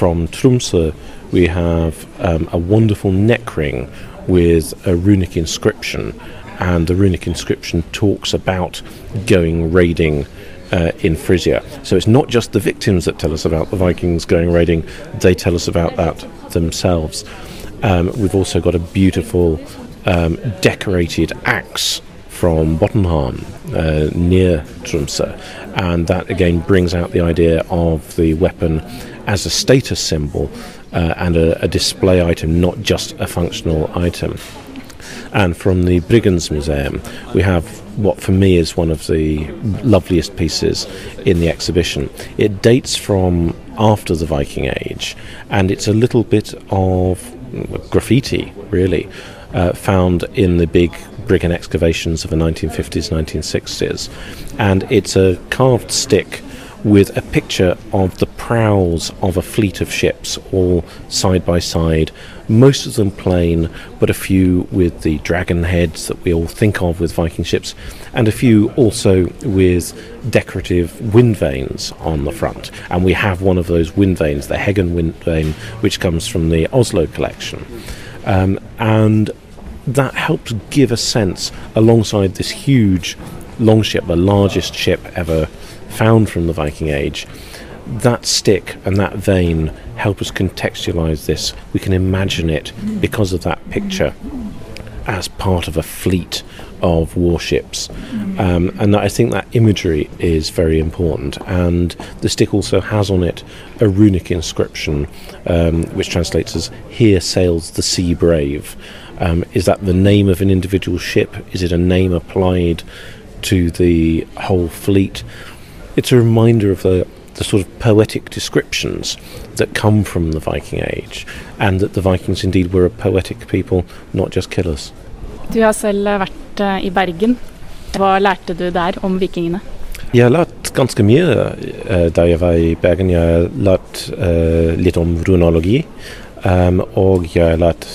from Tromsø, we have um, a wonderful neck ring with a runic inscription, and the runic inscription talks about going raiding. Uh, in Frisia. So it's not just the victims that tell us about the Vikings going raiding, they tell us about that themselves. Um, we've also got a beautiful um, decorated axe from Bottenham uh, near Tromsø, and that again brings out the idea of the weapon as a status symbol uh, and a, a, display item, not just a functional item. And from the Bryggens Museum, we have what for me is one of the loveliest pieces in the exhibition. It dates from after the Viking Age, and it's a little bit of graffiti, really, uh, found in the big Bryggen excavations of the 1950s, 1960s. And it's a carved stick with a picture of the prows of a fleet of ships, all side by side, most of them plain, but a few with the dragon heads that we all think of with Viking ships, and a few also with decorative wind vanes on the front. And we have one of those wind vanes, the Heggen wind vane, which comes from the Oslo collection. Um, and that helps give a sense, alongside this huge longship, the largest ship ever found from the Viking Age, that stick and that vane help us contextualize this. We can imagine it because of that picture as part of a fleet of warships. Um, and I think that imagery is very important. And the stick also has on it a runic inscription, um, which translates as Here sails the sea brave. Um, is that the name of an individual ship? Is it a name applied to the whole fleet? it's a reminder of the, the sort of poetic descriptions that come from the Viking Age, and that the Vikings indeed were a poetic people, not just killers. Du har selv vært uh, i Bergen. Hva lærte du der om vikingene? Jeg har lært ganske mye uh, da jeg var i Bergen. Jeg har lært uh, litt om runologi, um, og jeg har lært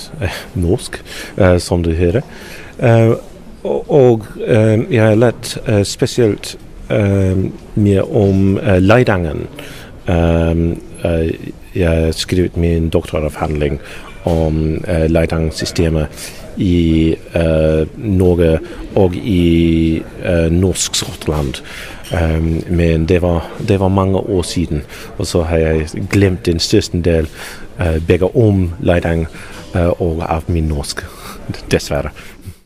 norsk, som du hører. Og, og jeg har lært spesielt mye mer om uh, Leidangen. Um, uh, jeg har skrevet min doktoravhandling om uh, Leidangen-systemet i uh, Norge og i uh, norsk Skottland. Um, men det var, det var, mange år siden, og så har jeg glemt den største del uh, begge om Leidang og av min norsk, dessverre.